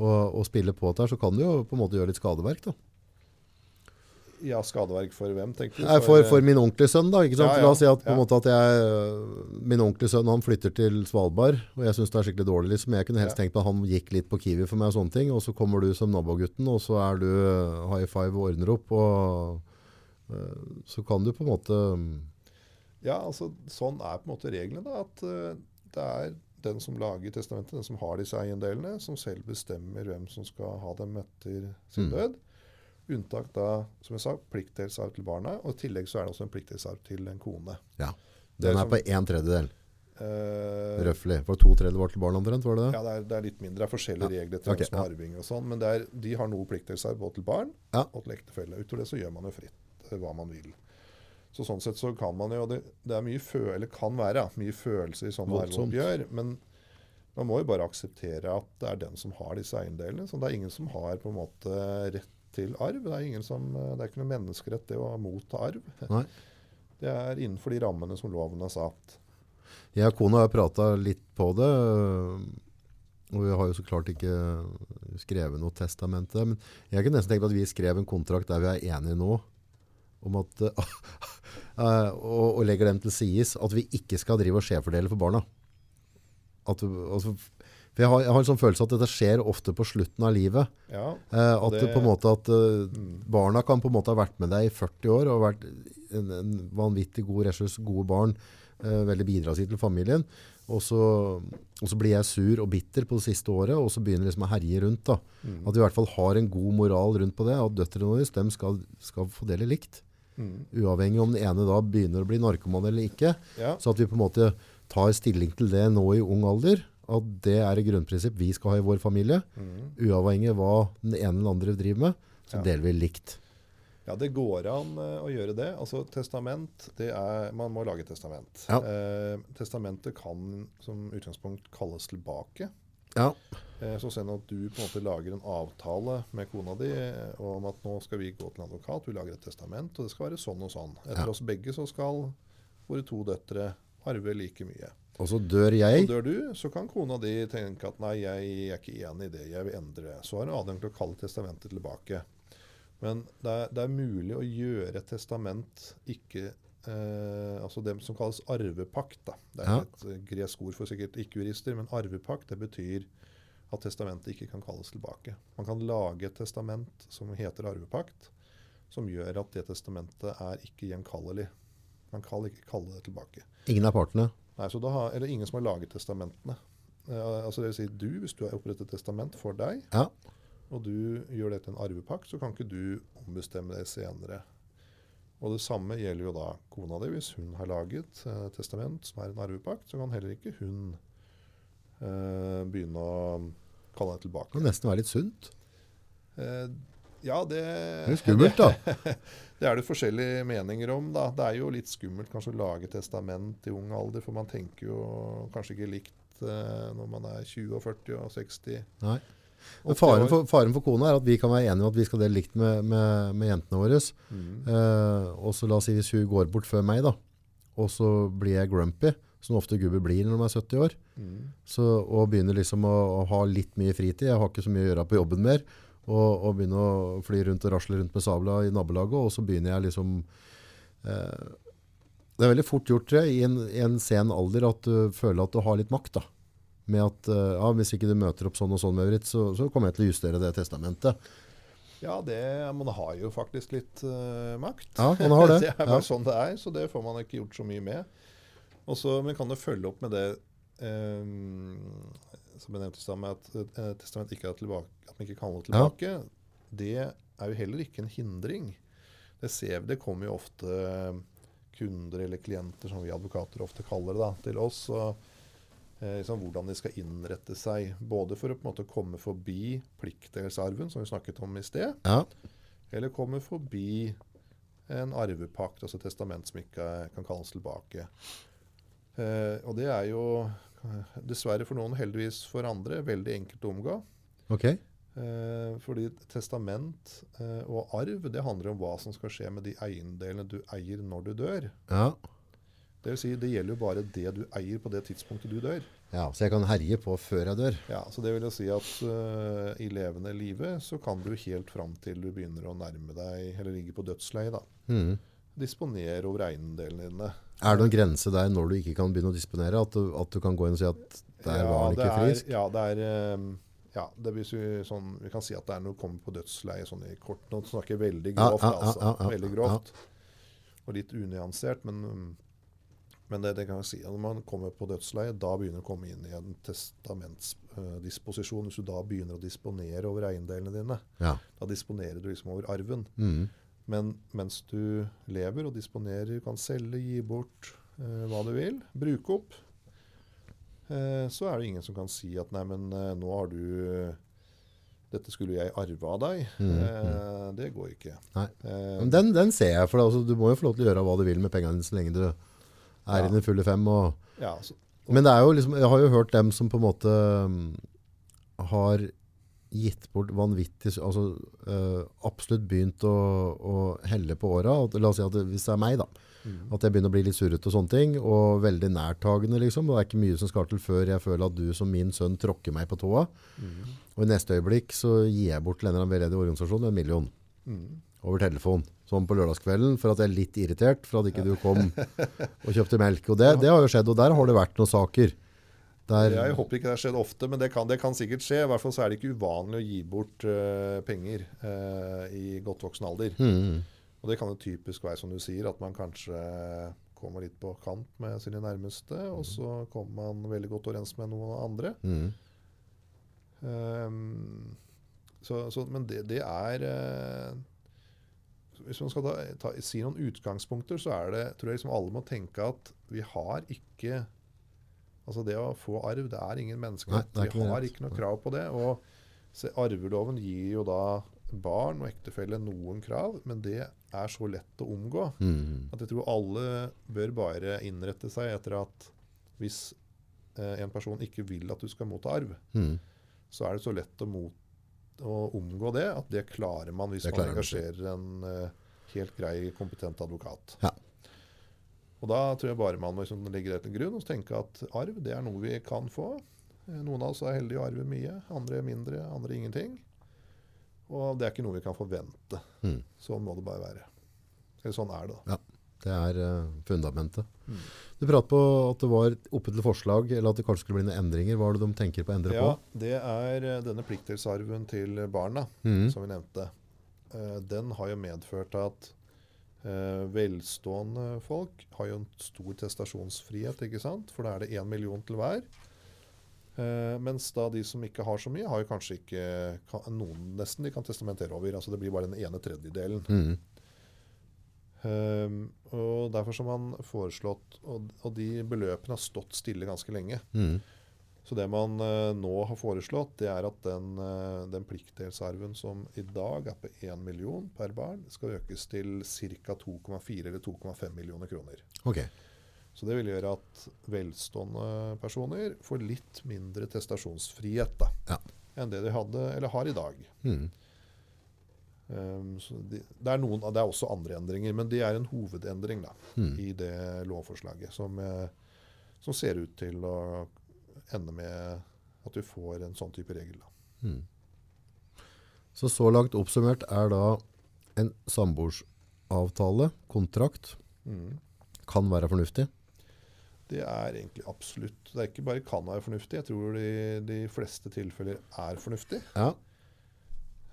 og, og spiller på dette, her, så kan du jo på en måte gjøre litt skadeverk. da. Ja, skadeverk for hvem, tenker du? Nei, for, for min ordentlige sønn, da. Ja, ja, La oss si at, på ja. at jeg, min ordentlige sønn han flytter til Svalbard, og jeg syns det er skikkelig dårlig. liksom. Jeg kunne helst tenkt meg at han gikk litt på Kiwi for meg, og sånne ting, og så kommer du som nabogutten, og så er du eh, high five og ordner opp. og eh, Så kan du på en måte Ja, altså sånn er på en måte reglene. da, At eh, det er den som lager testamentet, den som har disse eiendelene, som selv bestemmer hvem som skal ha dem etter sin Mm. død. Unntak da, som jeg sa, pliktdelsarv til barna. Og i tillegg så er det også en pliktdelsarv til en kone. Ja. Er Den er som- på en tredjedel, Uh, røffelig. For to tredjedeler var til barn omtrent, var det det? ja, det er, det er litt mindre. Det er forskjellige Ja, regler til okay, som ja. arvinger og sånn. Men er, de har noe pliktdelsarv både til barn Ja. og til ektefelle. Utover det så gjør man jo fritt eh, hva man vil. Så sånn sett så kan man jo Det, det er mye fø, eller kan være mye følelser i sånne arveoppgjør. Men man må jo bare akseptere at det er den som har disse eiendelene. Så det er ingen som har på en måte rett til arv. Det er, ingen som, eh, det er ikke noe menneskerett det å motta arv. Nei. Det er innenfor de rammene som loven har satt. Jeg og kona har prata litt på det. Og vi har jo så klart ikke skrevet noe testamente. Men jeg kunne nesten tenkt at vi skrev en kontrakt der vi er enige nå. Om at, eh, og, og legger dem til sides. At vi ikke skal drive og skjevfordele for barna. At, altså, for jeg har, jeg har en sånn følelse at dette skjer ofte på slutten av livet. Ja, Eh, at det, på en måte at Mm. barna kan på en måte ha vært med deg i 40 år og vært en, en vanvittig god ressurs, gode barn. eh, veldig bidragsgitt til familien. Og så, og så blir jeg sur og bitter på det siste året, og så begynner liksom å herje rundt. da. Mm. At vi i hvert fall har en god moral rundt på det, at døtrene våre dem skal, skal fordele likt. Mm. Uavhengig om den ene da begynner å bli narkoman eller ikke. Ja. Så at vi på en måte tar stilling til det nå i ung alder. At det er et grunnprinsipp vi skal ha i vår familie. Mm. Uavhengig av hva den ene eller andre driver med, så Ja. deler vi likt. Ja, det går an eh, å gjøre det. Altså, testament, det er, Man må lage testament. Ja. Eh, testamentet kan som utgangspunkt kalles tilbake. Ja. Eh, så send at du på en måte lager en avtale med kona di eh, om at nå skal vi gå til en advokat, vi lager et testament, og det skal være sånn og sånn. Etter Ja. oss begge så skal våre to døtre arve like mye. Og så dør jeg. jeg. dør du, så kan kona di tenke at nei, jeg er ikke enig i det, jeg vil endre det. Så har hun adgang til å kalle testamentet tilbake. Men det er, det er mulig å gjøre et testament ikke eh, Altså det som kalles arvepakt. Da. Det er Ja. et eh, gresk ord for sikkert ikke-jurister, men arvepakt det betyr at testamentet ikke kan kalles tilbake. Man kan lage et testament som heter arvepakt, som gjør at det testamentet er ikke gjenkallelig. Man kan ikke kalle det tilbake. Ingen av partene. Nei, så da har, det ingen som har laget testamentene. Uh, altså det vil si du, Hvis du har opprettet testament for deg, Ja. og du gjør det til en arvepakt, så kan ikke du ombestemme det senere. Og Det samme gjelder jo da kona di. Hvis hun har laget uh, testament som er en arvepakt, så kan heller ikke hun uh, begynne å kalle det Det må nesten være litt sunt. Ja, det, Det er skummelt, da. det er det forskjellige meninger om. da. Det er jo litt skummelt kanskje å lage testament i ung alder, for man tenker jo kanskje ikke likt eh, når man er 20 og 40 og 60. Nei. Men faren for, faren for kona er at vi kan være enige om at vi skal dele likt med, med, med jentene våre. Mm. Eh, og så la oss si hvis hun går bort før meg, da, og så blir jeg grumpy, som ofte gubber blir når de er 70 år, Mm. så, og begynner liksom å, å ha litt mye fritid, jeg har ikke så mye å gjøre på jobben mer, og, og begynne å fly rundt og rasle rundt med sabla i nabolaget, og så begynner jeg liksom eh, Det er veldig fort gjort, jeg, i en, i en sen alder at du føler at du har litt makt. da. Med at eh, ja, hvis ikke du møter opp sånn og sånn, Maurits, så, så kommer jeg til å justere det testamentet. Ja, det, man har jo faktisk litt uh, makt. Ja, man har det. det er bare Ja. sånn det er, så det får man ikke gjort så mye med. Og så, men kan du følge opp med det eh, som jeg nevnte i stad, med at uh, testament ikke er tilbake, at man ikke kan holde tilbake. Det er jo heller ikke en hindring. Det, ser, vi- det kommer jo ofte kunder eller klienter, som vi advokater ofte kaller det, da, til oss. og eh, liksom hvordan de skal innrette seg. Både for å på en måte komme forbi pliktdelsarven, som vi snakket om i sted, Ja. eller komme forbi en arvepakt, altså testament som ikke kan kalles tilbake. Eh, og det er jo eh, dessverre for noen, heldigvis for andre, veldig enkelt å omgå. Ok. Eh, fordi testament eh, og arv det handler om hva som skal skje med de eiendelene du eier når du dør. Ja. Det vil si, det gjelder jo bare det du eier på det tidspunktet du dør. ja. Så jeg kan herje på før jeg dør. Ja, så det vil jo si at uh, i levende live så kan du helt fram til du begynner å nærme deg, eller ligger på dødsleiet, da, Mhm. Disponere over eiendelene dine. Er det noen grense der når du ikke kan begynne å disponere? At du, at du kan gå inn og si at der var han det ikke frisk? Ja, det er eh, ja, det blir sånn, vi kan si at det er når du kommer på dødsleie sånn i kort. Nå snakker jeg veldig grovt, ja, ja, altså. ja, ja, veldig grovt. Og litt unyansert, men, mm, men det, det kan jeg si. Når man kommer på dødsleie, da begynner du å komme inn i en testamentsdisposisjon. Hvis du da begynner å disponere over eiendelene dine, Ja. da disponerer du liksom over arven. Mhm. Men mens du lever og disponerer, kan selge, gi bort eh, hva du vil, bruke opp, eh, så er det ingen som kan si at nei, men eh, nå har du Dette skulle jeg arve av deg. Mm, Eh, det går ikke. Eh, Men den, den ser jeg, for altså, du må jo få lov til å gjøre hva du vil med pengene dine så lenge du er Ja. i den fulle fem. Og, ja, så, men det er jo liksom, jeg har jo hørt dem som på en måte mm, har gitt bort vanvittig, altså uh, absolutt begynt å, å helle på åra. La oss si at det, hvis det er meg da, mm, at jeg begynner å bli litt surrete og sånne ting, og veldig nærtagende liksom, og det er ikke mye som skal til før jeg føler at du som min sønn tråkker meg på tåa. mm, Og i neste øyeblikk så gir jeg bort til en eller annen veldedig organisasjon en million mm. over telefon. Sånn på lørdagskvelden, for at jeg er litt irritert for at ikke du kom og kjøpte melk. Og det, det har jo skjedd, og der har det vært noen saker. Der, Jeg håper ikke det har skjedd ofte, men det kan, det kan sikkert skje. I hvert fall så er det ikke uvanlig å gi bort uh, penger uh, i godt voksen alder. Mm. Og det kan jo typisk være som du sier, at man kanskje kommer litt på kant med sine nærmeste, og så kommer man veldig godt overens med noen andre. Mm. Um, så, så, men det, det er uh, Hvis man skal ta, ta, si noen utgangspunkter, så er det, tror jeg liksom alle må tenke at vi har ikke Altså det å få arv, det er ingen menneskerett. er Vi har ikke noe krav på det. Og se, arveloven gir jo da barn og ektefelle noen krav, men det er så lett å omgå. Mm. At jeg tror alle bør bare innrette seg etter at hvis eh, en person ikke vil at du skal motta arv, Mm. så er det så lett å, å omgå det at det klarer man hvis man klarer man engasjerer en eh, helt grei, kompetent advokat. Ja. Og da tror jeg bare man må liksom legge det til grunn og tenke at arv det er noe vi kan få. Eh, Noen av oss er heldige å arve mye, andre mindre, andre ingenting. Og det er ikke noe vi kan forvente. Mm. Sånn må det bare være. Eller sånn er det. da. Ja. Det er eh, fundamentet. Mm. Du pratet på at det var oppe til forslag, eller at det kanskje skulle bli noen endringer. Hva er det de tenker på å endre Ja, på? det er eh, denne pliktdelsarven til barna. Mm. som vi nevnte, den har jo medført at eh, velstående folk har jo en stor testasjonsfrihet, ikke sant? For da er det én million til hver. Eh, mens da de som ikke har så mye, har jo kanskje ikke kan, noen nesten de kan testamentere over. altså Det blir bare den ene tredjedelen. Mm. Eh, og Derfor har man foreslått Og, og de beløpene har stått stille ganske lenge. Mm. Så det man eh, nå har foreslått, det er at den, uh, den pliktdelsarven som i dag er på 1 million per barn, skal økes til ca. 2,4 eller 2,5 millioner kroner. Okay. Så det vil gjøre at velstående personer får litt mindre testasjonsfrihet da, Ja. enn det de hadde eller har i dag. Mm. Um, så de, det, er noen, det er også andre endringer, men det er en hovedendring da, Mm. i det lovforslaget som, eh, som ser ut til å ende med at du får en sånn type regel. Mm. Så så langt oppsummert er da en samboeravtale, kontrakt, Mm. kan være fornuftig. Det er egentlig absolutt Det er ikke bare kan være fornuftig, jeg tror de, de fleste tilfeller er fornuftig. Ja.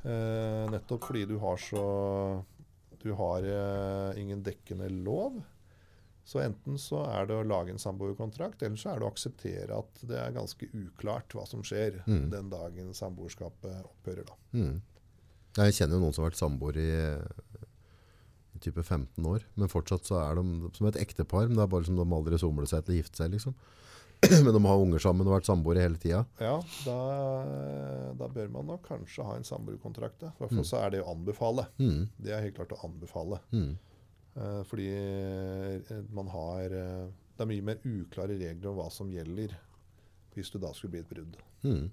Eh, nettopp fordi du har så Du har eh, ingen dekkende lov. Så enten så er det å lage en samboerkontrakt, eller så er det å akseptere at det er ganske uklart hva som skjer Mm. den dagen samboerskapet opphører. Da. Mm. Jeg kjenner jo noen som har vært samboer i, i type 15 år, men fortsatt så er de som et ektepar, men det er bare som de aldri somler seg til å gifte seg, liksom. Men de har unger sammen og vært samboere hele tida. Ja, da, da bør man nok kanskje ha en samboerkontrakt. I hvert fall Mm. så er det å anbefale. Mm. Det er helt klart å anbefale. Mm. Eh, fordi eh, man har eh, Det er mye mer uklare regler om hva som gjelder hvis det da skulle bli et brudd. Mm.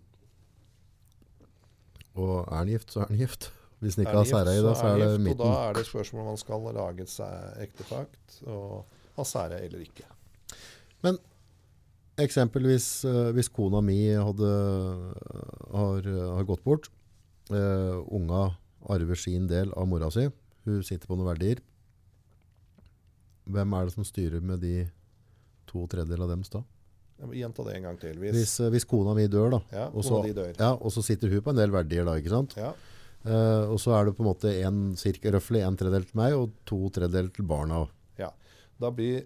Og er han gift, så er han gift. Hvis han ikke har særeie, da, så er det gift, Og midten. da er det spørsmål om man skal lage seg ektefakt og ha særeie eller ikke. Men Eksempelvis hvis kona mi hadde, har, har gått bort, uh, unga arver sin del av mora si, hun sitter på noen verdier. Hvem er det som styrer med de to tredjedeler av dems da? Gjenta det en gang til. Hvis, Hvis, eh, hvis kona mi dør da, ja, og så- dør. ja, og så sitter hun på en del verdier da, ikke sant? Ja, Uh, og så er det på en måte en, cirka røffelig en tredjedel til meg, og to tredjedeler til barna. Ja, da blir,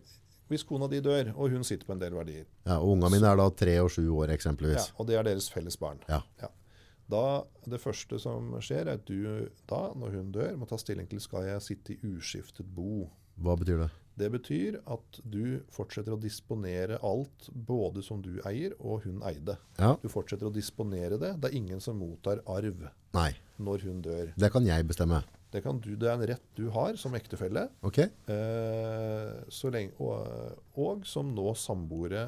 hvis kona di dør, og hun sitter på en del verdier, Ja, og unga mine er da tre og sju år eksempelvis. ja, og det er deres felles barn Ja. Da, Det første som skjer, er at du da, når hun dør, må ta stilling til skal jeg sitte i uskiftet bo. Hva betyr det? Det betyr at du fortsetter å disponere alt, både som du eier og hun eide. Ja, Du fortsetter å disponere det. Det er ingen som mottar arv nei, når hun dør. det kan jeg bestemme. Det, kan du, det er en rett du har som ektefelle, Ok? eh, så lenge, og, og som nå samboere,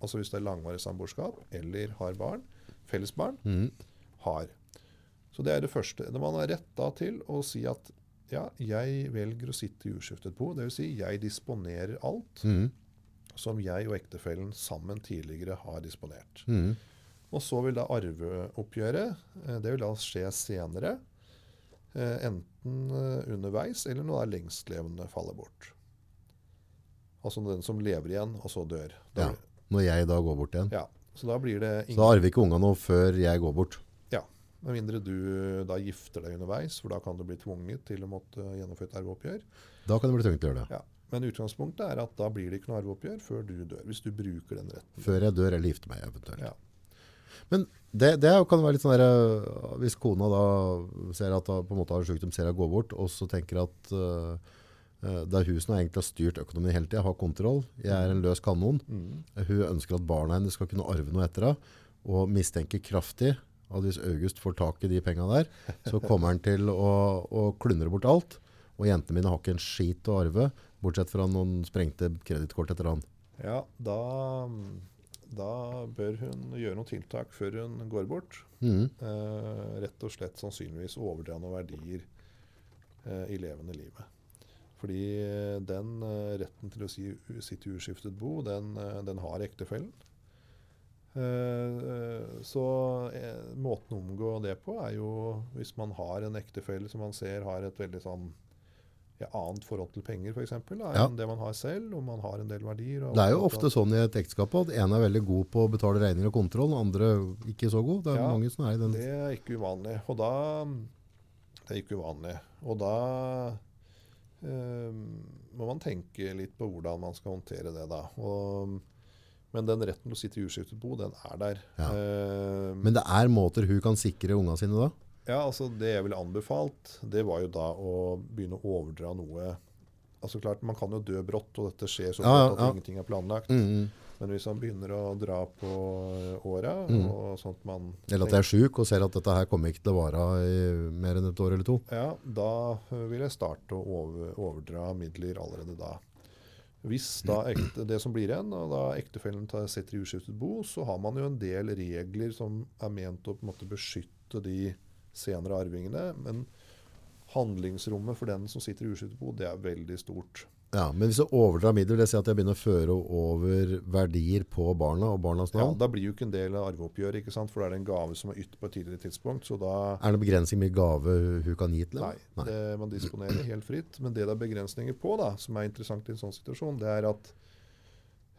altså hvis det er langvarig samboerskap eller har barn, fellesbarn, mm. har. Så det er det første. Man har rett da til å si at ja, jeg velger å sitte i uskiftet bo. Dvs. Si, jeg disponerer alt mm. som jeg og ektefellen sammen tidligere har disponert. Mm. Og så vil da arveoppgjøret eh, det vil da skje senere. eh, Enten eh, underveis eller når er lengstlevende faller bort. Altså den som lever igjen, og så dør. Da, Ja. Når jeg da går bort igjen. ja. Så da blir det Så da arver ikke unga noe før jeg går bort. Med mindre du da gifter deg underveis, for da kan du bli tvunget til å måtte gjennomføre et arveoppgjør. Da kan du bli tvunget til å gjøre det. Men utgangspunktet er at da blir det ikke noe arveoppgjør før du dør. Hvis du bruker den retten. Før jeg dør eller gifter meg eventuelt. Ja. Men det, det kan være litt sånn der, øh, Hvis kona da ser at hun på en måte har sykdom, ser henne gå bort, og så tenker at uh, det er hun som egentlig har styrt økonomien hele tida, har kontroll. Jeg er en løs kanon. Mm. Hun ønsker at barna hennes skal kunne arve noe etter henne, og mistenker kraftig at hvis August får tak i de penga der, så kommer han til å, å klundre bort alt. Og jentene mine har ikke en skit å arve, bortsett fra noen sprengte kredittkort etter han. Ja, da, da bør hun gjøre noen tiltak før hun går bort. Mm. Eh, rett og slett sannsynligvis overdra noen verdier eh, i levende livet. Fordi eh, den eh, retten til å si, sitte uskiftet bo, den, eh, den har ektefellen. Eh, eh, så eh, måten å omgå det på er jo hvis man har en ektefelle som man ser har et veldig sånn ja, annet forhold til penger f.eks. Ja. enn det man har selv, og man har en del verdier. Det er jo ofte sånn i et ekteskap at en er veldig god på å betale regninger og kontroll, og andre ikke så god. Det er Ja, mange som er i den. Det er ikke uvanlig. Og da Det er ikke uvanlig. Og da eh, må man tenke litt på hvordan man skal håndtere det, da. Og, men den retten til å sitte i uskiftet bo, den er der. Ja. Uh, Men det er måter hun kan sikre unga sine da? ja, altså Det jeg ville anbefalt, det var jo da å begynne å overdra noe Altså klart, Man kan jo dø brått, og dette skjer så Ja, brått ja, at ingenting er planlagt. Mhm. Men hvis man begynner å dra på åra, Mm. og at man Eller at jeg er syk og ser at dette her kommer ikke til å vare i mer enn et år eller to. Ja, da øh, vil jeg starte å overdra midler allerede da. Hvis da ekte, det som blir igjen, og da ektefellen tar- setter i uskiftet bo, så har man jo en del regler som er ment å på en måte beskytte de senere arvingene. Men handlingsrommet for den som sitter i uskiftet bo, det er veldig stort. Ja, men hvis du overdrar midler, det sier at jeg begynner å føre over verdier på barna og barnas navn? Ja. Da blir jo ikke en del av arveoppgjøret, ikke sant? for da er det en gave som er ytt på et tidligere tidspunkt. Så da Er det begrensning med gave hun- kan gi til Nei, dem? Det, man disponerer helt fritt. Men det det er begrensninger på, da, som er interessant i en sånn situasjon, det er at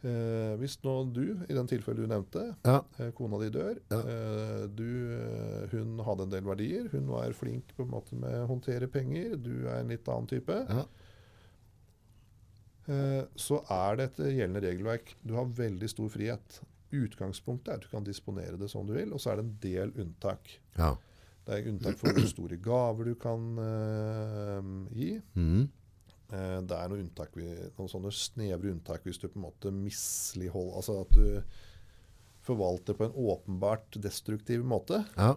eh, hvis nå du, i den tilfellet du nevnte, Ja, eh, kona di dør Ja. eh, du, eh, Hun hadde en del verdier. Hun var flink på en måte med å håndtere penger. Du er en litt annen type. ja. Eh, så er det etter gjeldende regelverk Du har veldig stor frihet. Utgangspunktet er at du kan disponere det som du vil, og så er det en del unntak. ja. Det er unntak for hvor store gaver du kan uh, gi. Mm. Uh, Det er noen, vi- noen sånne snevre unntak hvis du på en måte misligholder Altså at du forvalter på en åpenbart destruktiv måte. ja.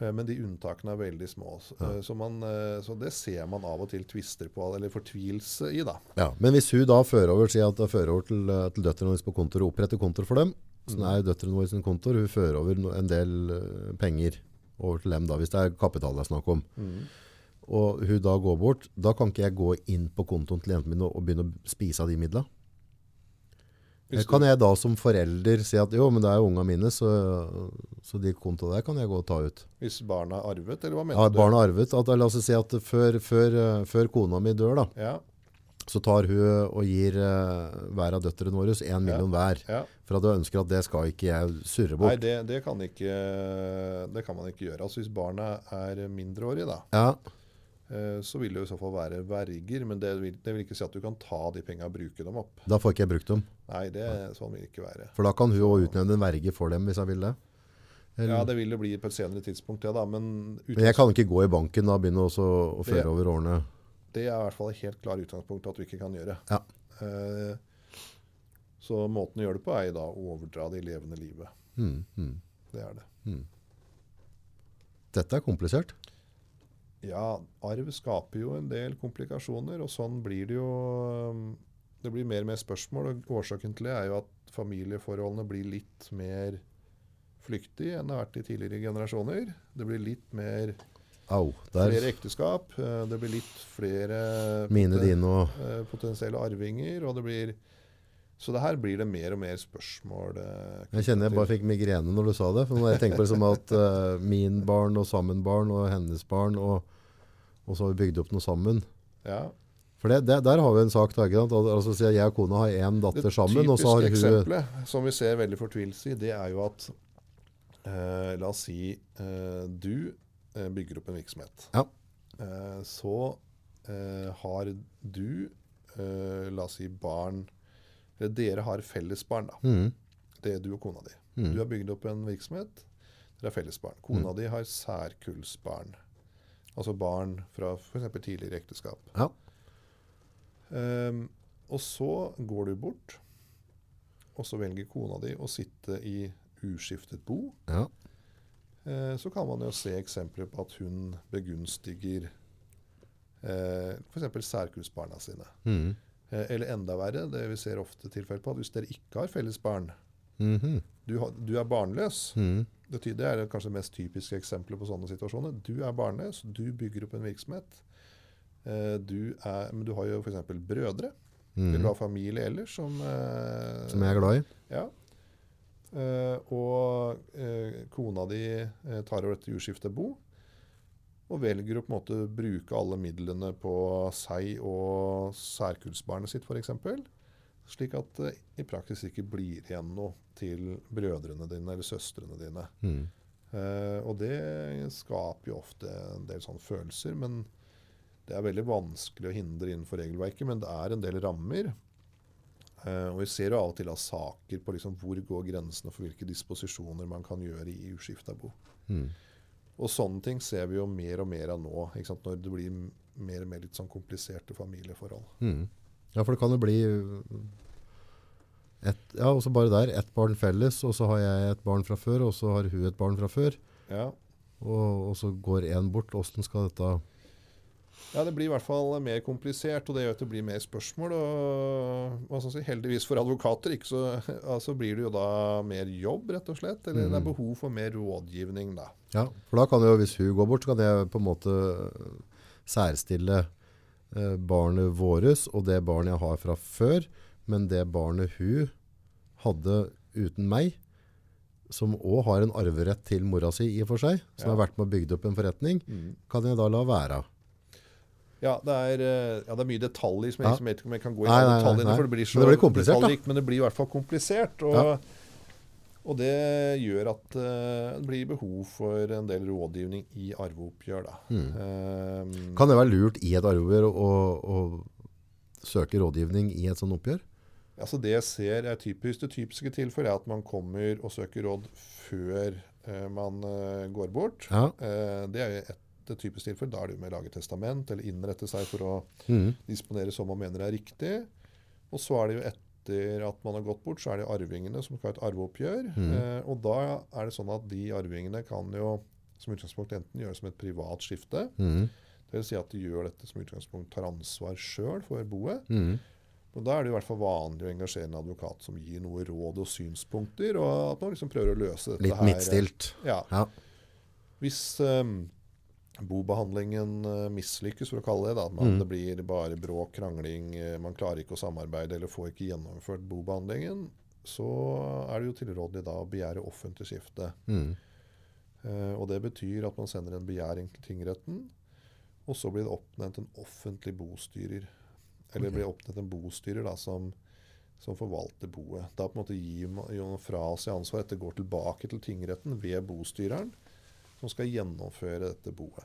Eh, Men de unntakene er veldig små. Så, eh, så, man, eh, så det ser man av og til tvister på, eller fortvilelse i, da. Ja, men hvis hun da fører over, sier at hun fører over til, til døtrene hennes på kontoret og oppretter kontor for dem, så Mm. er døtrene våre sin kontor, hun fører over en del penger over til dem da, hvis det er kapital det er snakk om. Og hun da går bort, da kan ikke jeg gå inn på kontoen til jentene mine og begynne å spise av de midlene. Kan jeg da som forelder si at jo, men det er jo unga mine, så, så de kontoene der kan jeg gå og ta ut. hvis barna er arvet, eller hva mener Ja, du? barna er arvet. At, la oss si at før, før, eh, før kona mi dør da, Ja, så tar hun og gir eh, hver av døtrene våre en million hver. ja. For at hun ønsker at det skal ikke jeg surre Nei, bort. det, det, kan ikke, det kan man ikke gjøre. Altså Hvis barna er mindreårige, da, Ja, så vil det jo i så fall være verger. Men det vil, det vil ikke si at du kan ta de penga og bruke dem opp. da får ikke jeg brukt dem. Nei, det, sånn vil det ikke være. For da kan hun òg utnevne en verge for dem hvis jeg vil det. Eller, Ja, det vil det bli på et senere tidspunkt, ja da. Men men jeg kan ikke gå i banken da og begynne å Det- føre over årene. det er i hvert fall et helt klart utgangspunkt at du ikke kan gjøre. Ja. Eh, så måten å gjøre det på er da å overdra det i levende livet. Mm, mm. Det er det. Dette er komplisert. Ja, arv skaper jo en del komplikasjoner, og sånn blir det jo um, Det blir mer og mer spørsmål, og årsaken til det er jo at familieforholdene blir litt mer flyktige enn det har vært i tidligere generasjoner. Det blir litt mer Au, flere ekteskap. eh, Det blir litt flere Mine, dine og eh, potensielle arvinger, og det blir Så det her blir det mer og mer spørsmål. eh, Jeg kjenner jeg bare fikk migrene når du sa det. For når jeg tenker på det som at eh, min barn og sammen barn og hennes barn, og, og så har vi bygd opp noe sammen. Ja. For det, det, der har vi en sak. Da, ikke sant? Altså, jeg og kona har én datter sammen, og så har hun typiske eksempelet som vi ser veldig fortvilelse i, det er jo at eh, La oss si eh, du eh, bygger opp en virksomhet. Ja. Eh, så eh, har du eh, La oss si barn dere har fellesbarn, da. Mm. Det er du og kona di. Mm. Du har bygd opp en virksomhet. Dere har fellesbarn. Kona di har særkullsbarn. Altså barn fra f.eks. tidligere ekteskap. Ja. Um, og så går du bort, og så velger kona di å sitte i uskiftet bo. Ja. Uh, så kan man jo se eksempler på at hun begunstiger eh, f.eks. særkullsbarna sine. Mm. Eh, eller enda verre, det vi ser ofte tilfeller på, at hvis dere ikke har felles barn, Mhm. Du, du er barnløs. Mm. Det, det er kanskje det mest typiske eksempelet på sånne situasjoner. Du er barnløs, du bygger opp en virksomhet. Eh, du er, men du har jo f.eks. brødre, eller du ha familie ellers som eh, Som jeg er glad i. Ja. Eh, og kona di tar over dette jordskiftet bo, og velger å på en måte bruke alle midlene på seg og særkullsbarnet sitt f.eks. Slik at det i praksis ikke blir igjen noe til brødrene dine eller søstrene dine. Mm. Eh, og det skaper jo ofte en del sånne følelser. Men det er veldig vanskelig å hindre innenfor regelverket. Men det er en del rammer. Eh, og vi ser jo av og til av saker på liksom hvor går grensene for hvilke disposisjoner man kan gjøre i uskifta bo. Mm. Og sånne ting ser vi jo mer og mer av nå. Når det blir mer og mer litt sånn kompliserte familieforhold. Mm. Ja, for det kan jo bli et, Ja, også bare der. Ett barn felles, og så har jeg et barn fra før, og så har hun et barn fra før. Ja. Og, og så går én bort. Åssen skal dette Ja, det blir i hvert fall mer komplisert, og det gjør at det blir mer spørsmål. Og hva skal si, heldigvis for advokater ikke så, altså blir det jo da mer jobb, rett og slett. Eller det er Mhm. behov for mer rådgivning, da. Ja, for da kan jo, hvis hun går bort, så kan jeg på en måte særstille eh, barnet våres og det barnet jeg har fra før, men det barnet hun hadde uten meg, som òg har en arverett til mora si i og for seg, som Ja. har vært med og bygd opp en forretning, kan jeg da la være. Ja, det er, eh, ja, det er mye detaljer som jeg, Ja. som jeg vet ikke om jeg kan gå i Nei, nei, nei, detaljene, for det blir så Men det blir komplisert, men det blir i hvert fall komplisert. Og. Og det gjør at eh, det blir behov for en del rådgivning i arveoppgjør, da. Um, Kan det være lurt i et arveoppgjør å, å, søke rådgivning i et sånt oppgjør? Altså det jeg ser er typisk, Det typiske tilfellet er at man kommer og søker råd før uh, man uh, går bort. Ja. Det er et, et typisk tilfelle. Da er det jo med å lage testament eller innrette seg for å mm. disponere som man mener er riktig. Og så er det jo etter at man har gått bort, så er det arvingene som skal ha et arveoppgjør. Mm. Eh, og da er det sånn at de arvingene kan jo som utgangspunkt enten gjøre det som et privat skifte. mm. Det vil si at de gjør dette som utgangspunkt tar ansvar sjøl for boet. Mm. Og Da er det i hvert fall vanlig å engasjere en advokat som gir noe råd og synspunkter, og at man liksom prøver å løse dette Litt her. midtstilt. Ja. Ja. Hvis um, bobehandlingen uh, mislykkes, for å kalle det, da, at man, Mm. det blir bare bråk, krangling, eh, man klarer ikke å samarbeide eller får ikke gjennomført bobehandlingen, så er det jo tilrådelig da å begjære offentlig skifte. Mm. Eh, og Det betyr at man sender en begjæring til tingretten, og så blir det oppnevnt en offentlig bostyrer. Eller okay. blir oppnevnt en bostyrer da, som, som forvalter boet. Da på en måte gir man fra seg ansvaret. Dette går tilbake til tingretten ved bostyreren, som skal gjennomføre dette boet.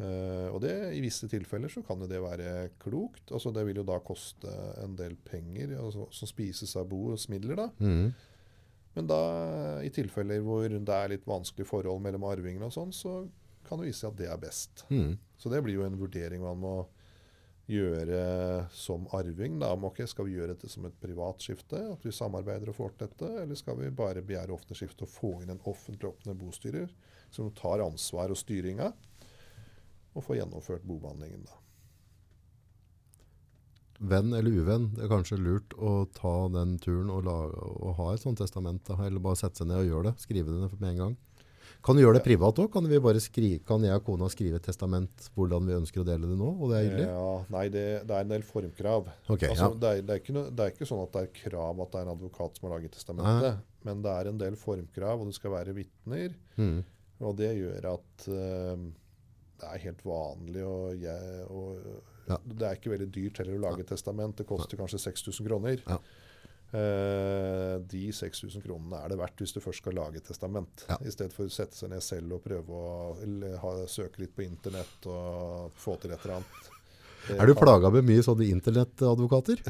Uh, og det, I visse tilfeller så kan jo det være klokt. altså Det vil jo da koste en del penger altså, som spises av boets midler. da. Mm. Men da, i tilfeller hvor det er litt vanskelig forhold mellom arvingene, og sånn, så kan det vise seg at det er best. Mm. Så det blir jo en vurdering man må gjøre som arving. Da. Om, ok, Skal vi gjøre dette som et privat skifte, at vi samarbeider og får til dette, eller skal vi bare begjære offentlig skifte og få inn en offentlig åpne bostyrer som tar ansvar og styringa, og får gjennomført bobehandlingen, da. Venn eller uvenn, det er kanskje lurt å ta den turen og, la, og ha et sånt testament, da, eller bare sette seg ned og gjøre det, skrive det ned med en gang. Kan du gjøre det privat også? Kan, kan jeg og kona skrive et testament hvordan vi ønsker å dele det nå, og det er hyggelig? Ja, nei, det, det er en del formkrav. Ok, altså, ja. det, er, det, er ikke noe, det er ikke sånn at det er krav at det er en advokat som har laget testamentet, men det er en del formkrav, og det skal være vitner. Mhm. Og det gjør at eh, det er helt vanlig å, jeg, og, Ja. Det er ikke veldig dyrt heller å lage ja. testament. Det koster kanskje 6000 kroner. Ja. Eh, de 6000 kronene er det verdt hvis du først skal lage testament. Ja. I stedet for å sette seg ned selv og prøve å ha, søke litt på internett og få til et eller annet. Det Er du plaga med mye sånne internettadvokater?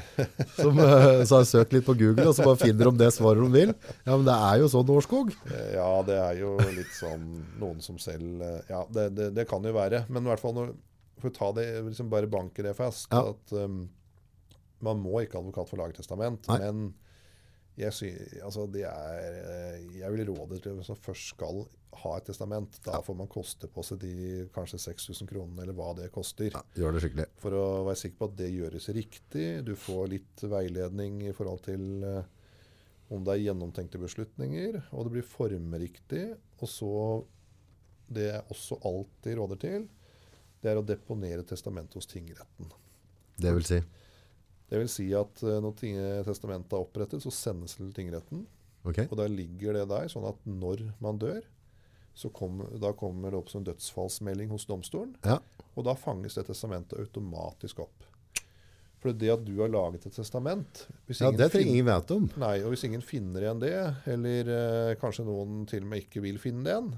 Som eh, så har søkt litt på Google, og så bare finner de det svaret de vil? Ja, men det er jo sånn Årskog. Eh, Ja, det er jo litt sånn noen som selv eh, Ja, det, det, det kan jo være. Men i hvert fall når, for å ta det, liksom bare banke det fast, Ja. at um, man må ikke ha advokat for å lage testament. Nei. Men jeg, sy, altså det er, eh, jeg vil råde til hvis man først skal ha et testament. Da får man koste på seg de kanskje 6000 kronene, eller hva det koster. Ja, gjør det skikkelig. For å være sikker på at det gjøres riktig. Du får litt veiledning i forhold til eh, om det er gjennomtenkte beslutninger, og det blir formriktig. Og så Det jeg også alltid råder til, det er å deponere testamentet hos tingretten. Det vil si. Det vil si at eh, når testamentet er opprettet, så sendes det til tingretten. Okay. Og da ligger det der, sånn at når man dør, så kom, da kommer det opp som dødsfallsmelding hos domstolen. Ja. Og da fanges det testamentet automatisk opp. For det at du har laget et testament ja, det trenger ingen vite om. Nei, og hvis ingen finner igjen det, eller eh, kanskje noen til og med ikke vil finne det igjen?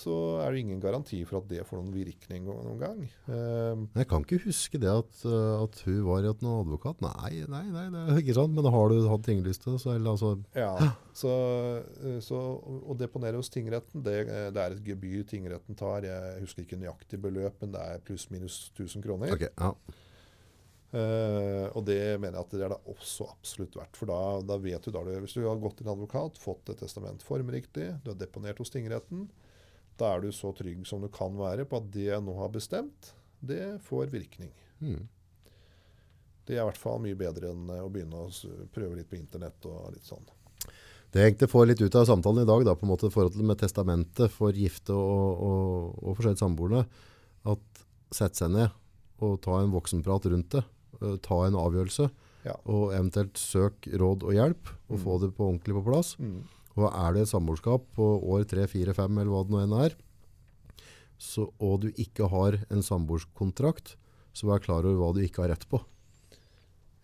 Så er det ingen garanti for at det får noen virkning noen gang. Eh, Jeg kan ikke huske det at, uh, at hun var et noen advokat. Nei, nei, nei, det er ikke sant. Men har du hatt tinglyst så eller altså ja, så, eh, så å deponere hos tingretten, det, eh, det er et gebyr tingretten tar. Jeg husker ikke nøyaktig beløp, men det er pluss-minus 1000 kroner. Ok, ja. Eh, og det mener jeg at det er det også absolutt verdt. For da, da vet du da du, Hvis du har gått til en advokat, fått et testament formriktig, du har deponert hos tingretten, da er du så trygg som du kan være på at det jeg nå har bestemt, det får virkning. Mm. Det er i hvert fall mye bedre enn eh, å begynne å prøve litt på internett og litt sånn. Det jeg egentlig får litt ut av samtalen i dag, da, på en måte forhold til med testamentet for gifte og, og, og samboerne, at sette seg ned og ta en voksenprat rundt det, øh, ta en avgjørelse, Ja. og eventuelt søk råd og hjelp, og Mm. få det på ordentlig på plass. Mm. Og er det et samboerskap på år 3, 4, 5 eller hva det nå enn er, så, og du ikke har en samboerskontrakt, så vær klar over hva du ikke har rett på.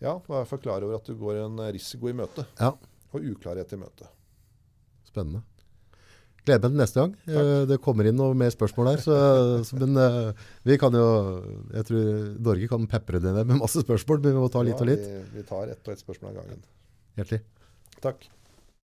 Ja, vær klar over at du går en risiko i møte, Ja, og uklarhet i møte. spennende. Gleder meg til neste gang. Takk. Det kommer inn noe mer spørsmål her. Så, så, men eh, vi kan jo Jeg tror Norge kan pepre det ned med masse spørsmål, men vi må ta litt og litt. Ja, vi, vi tar ett og ett spørsmål av gangen. Hjertelig. Takk.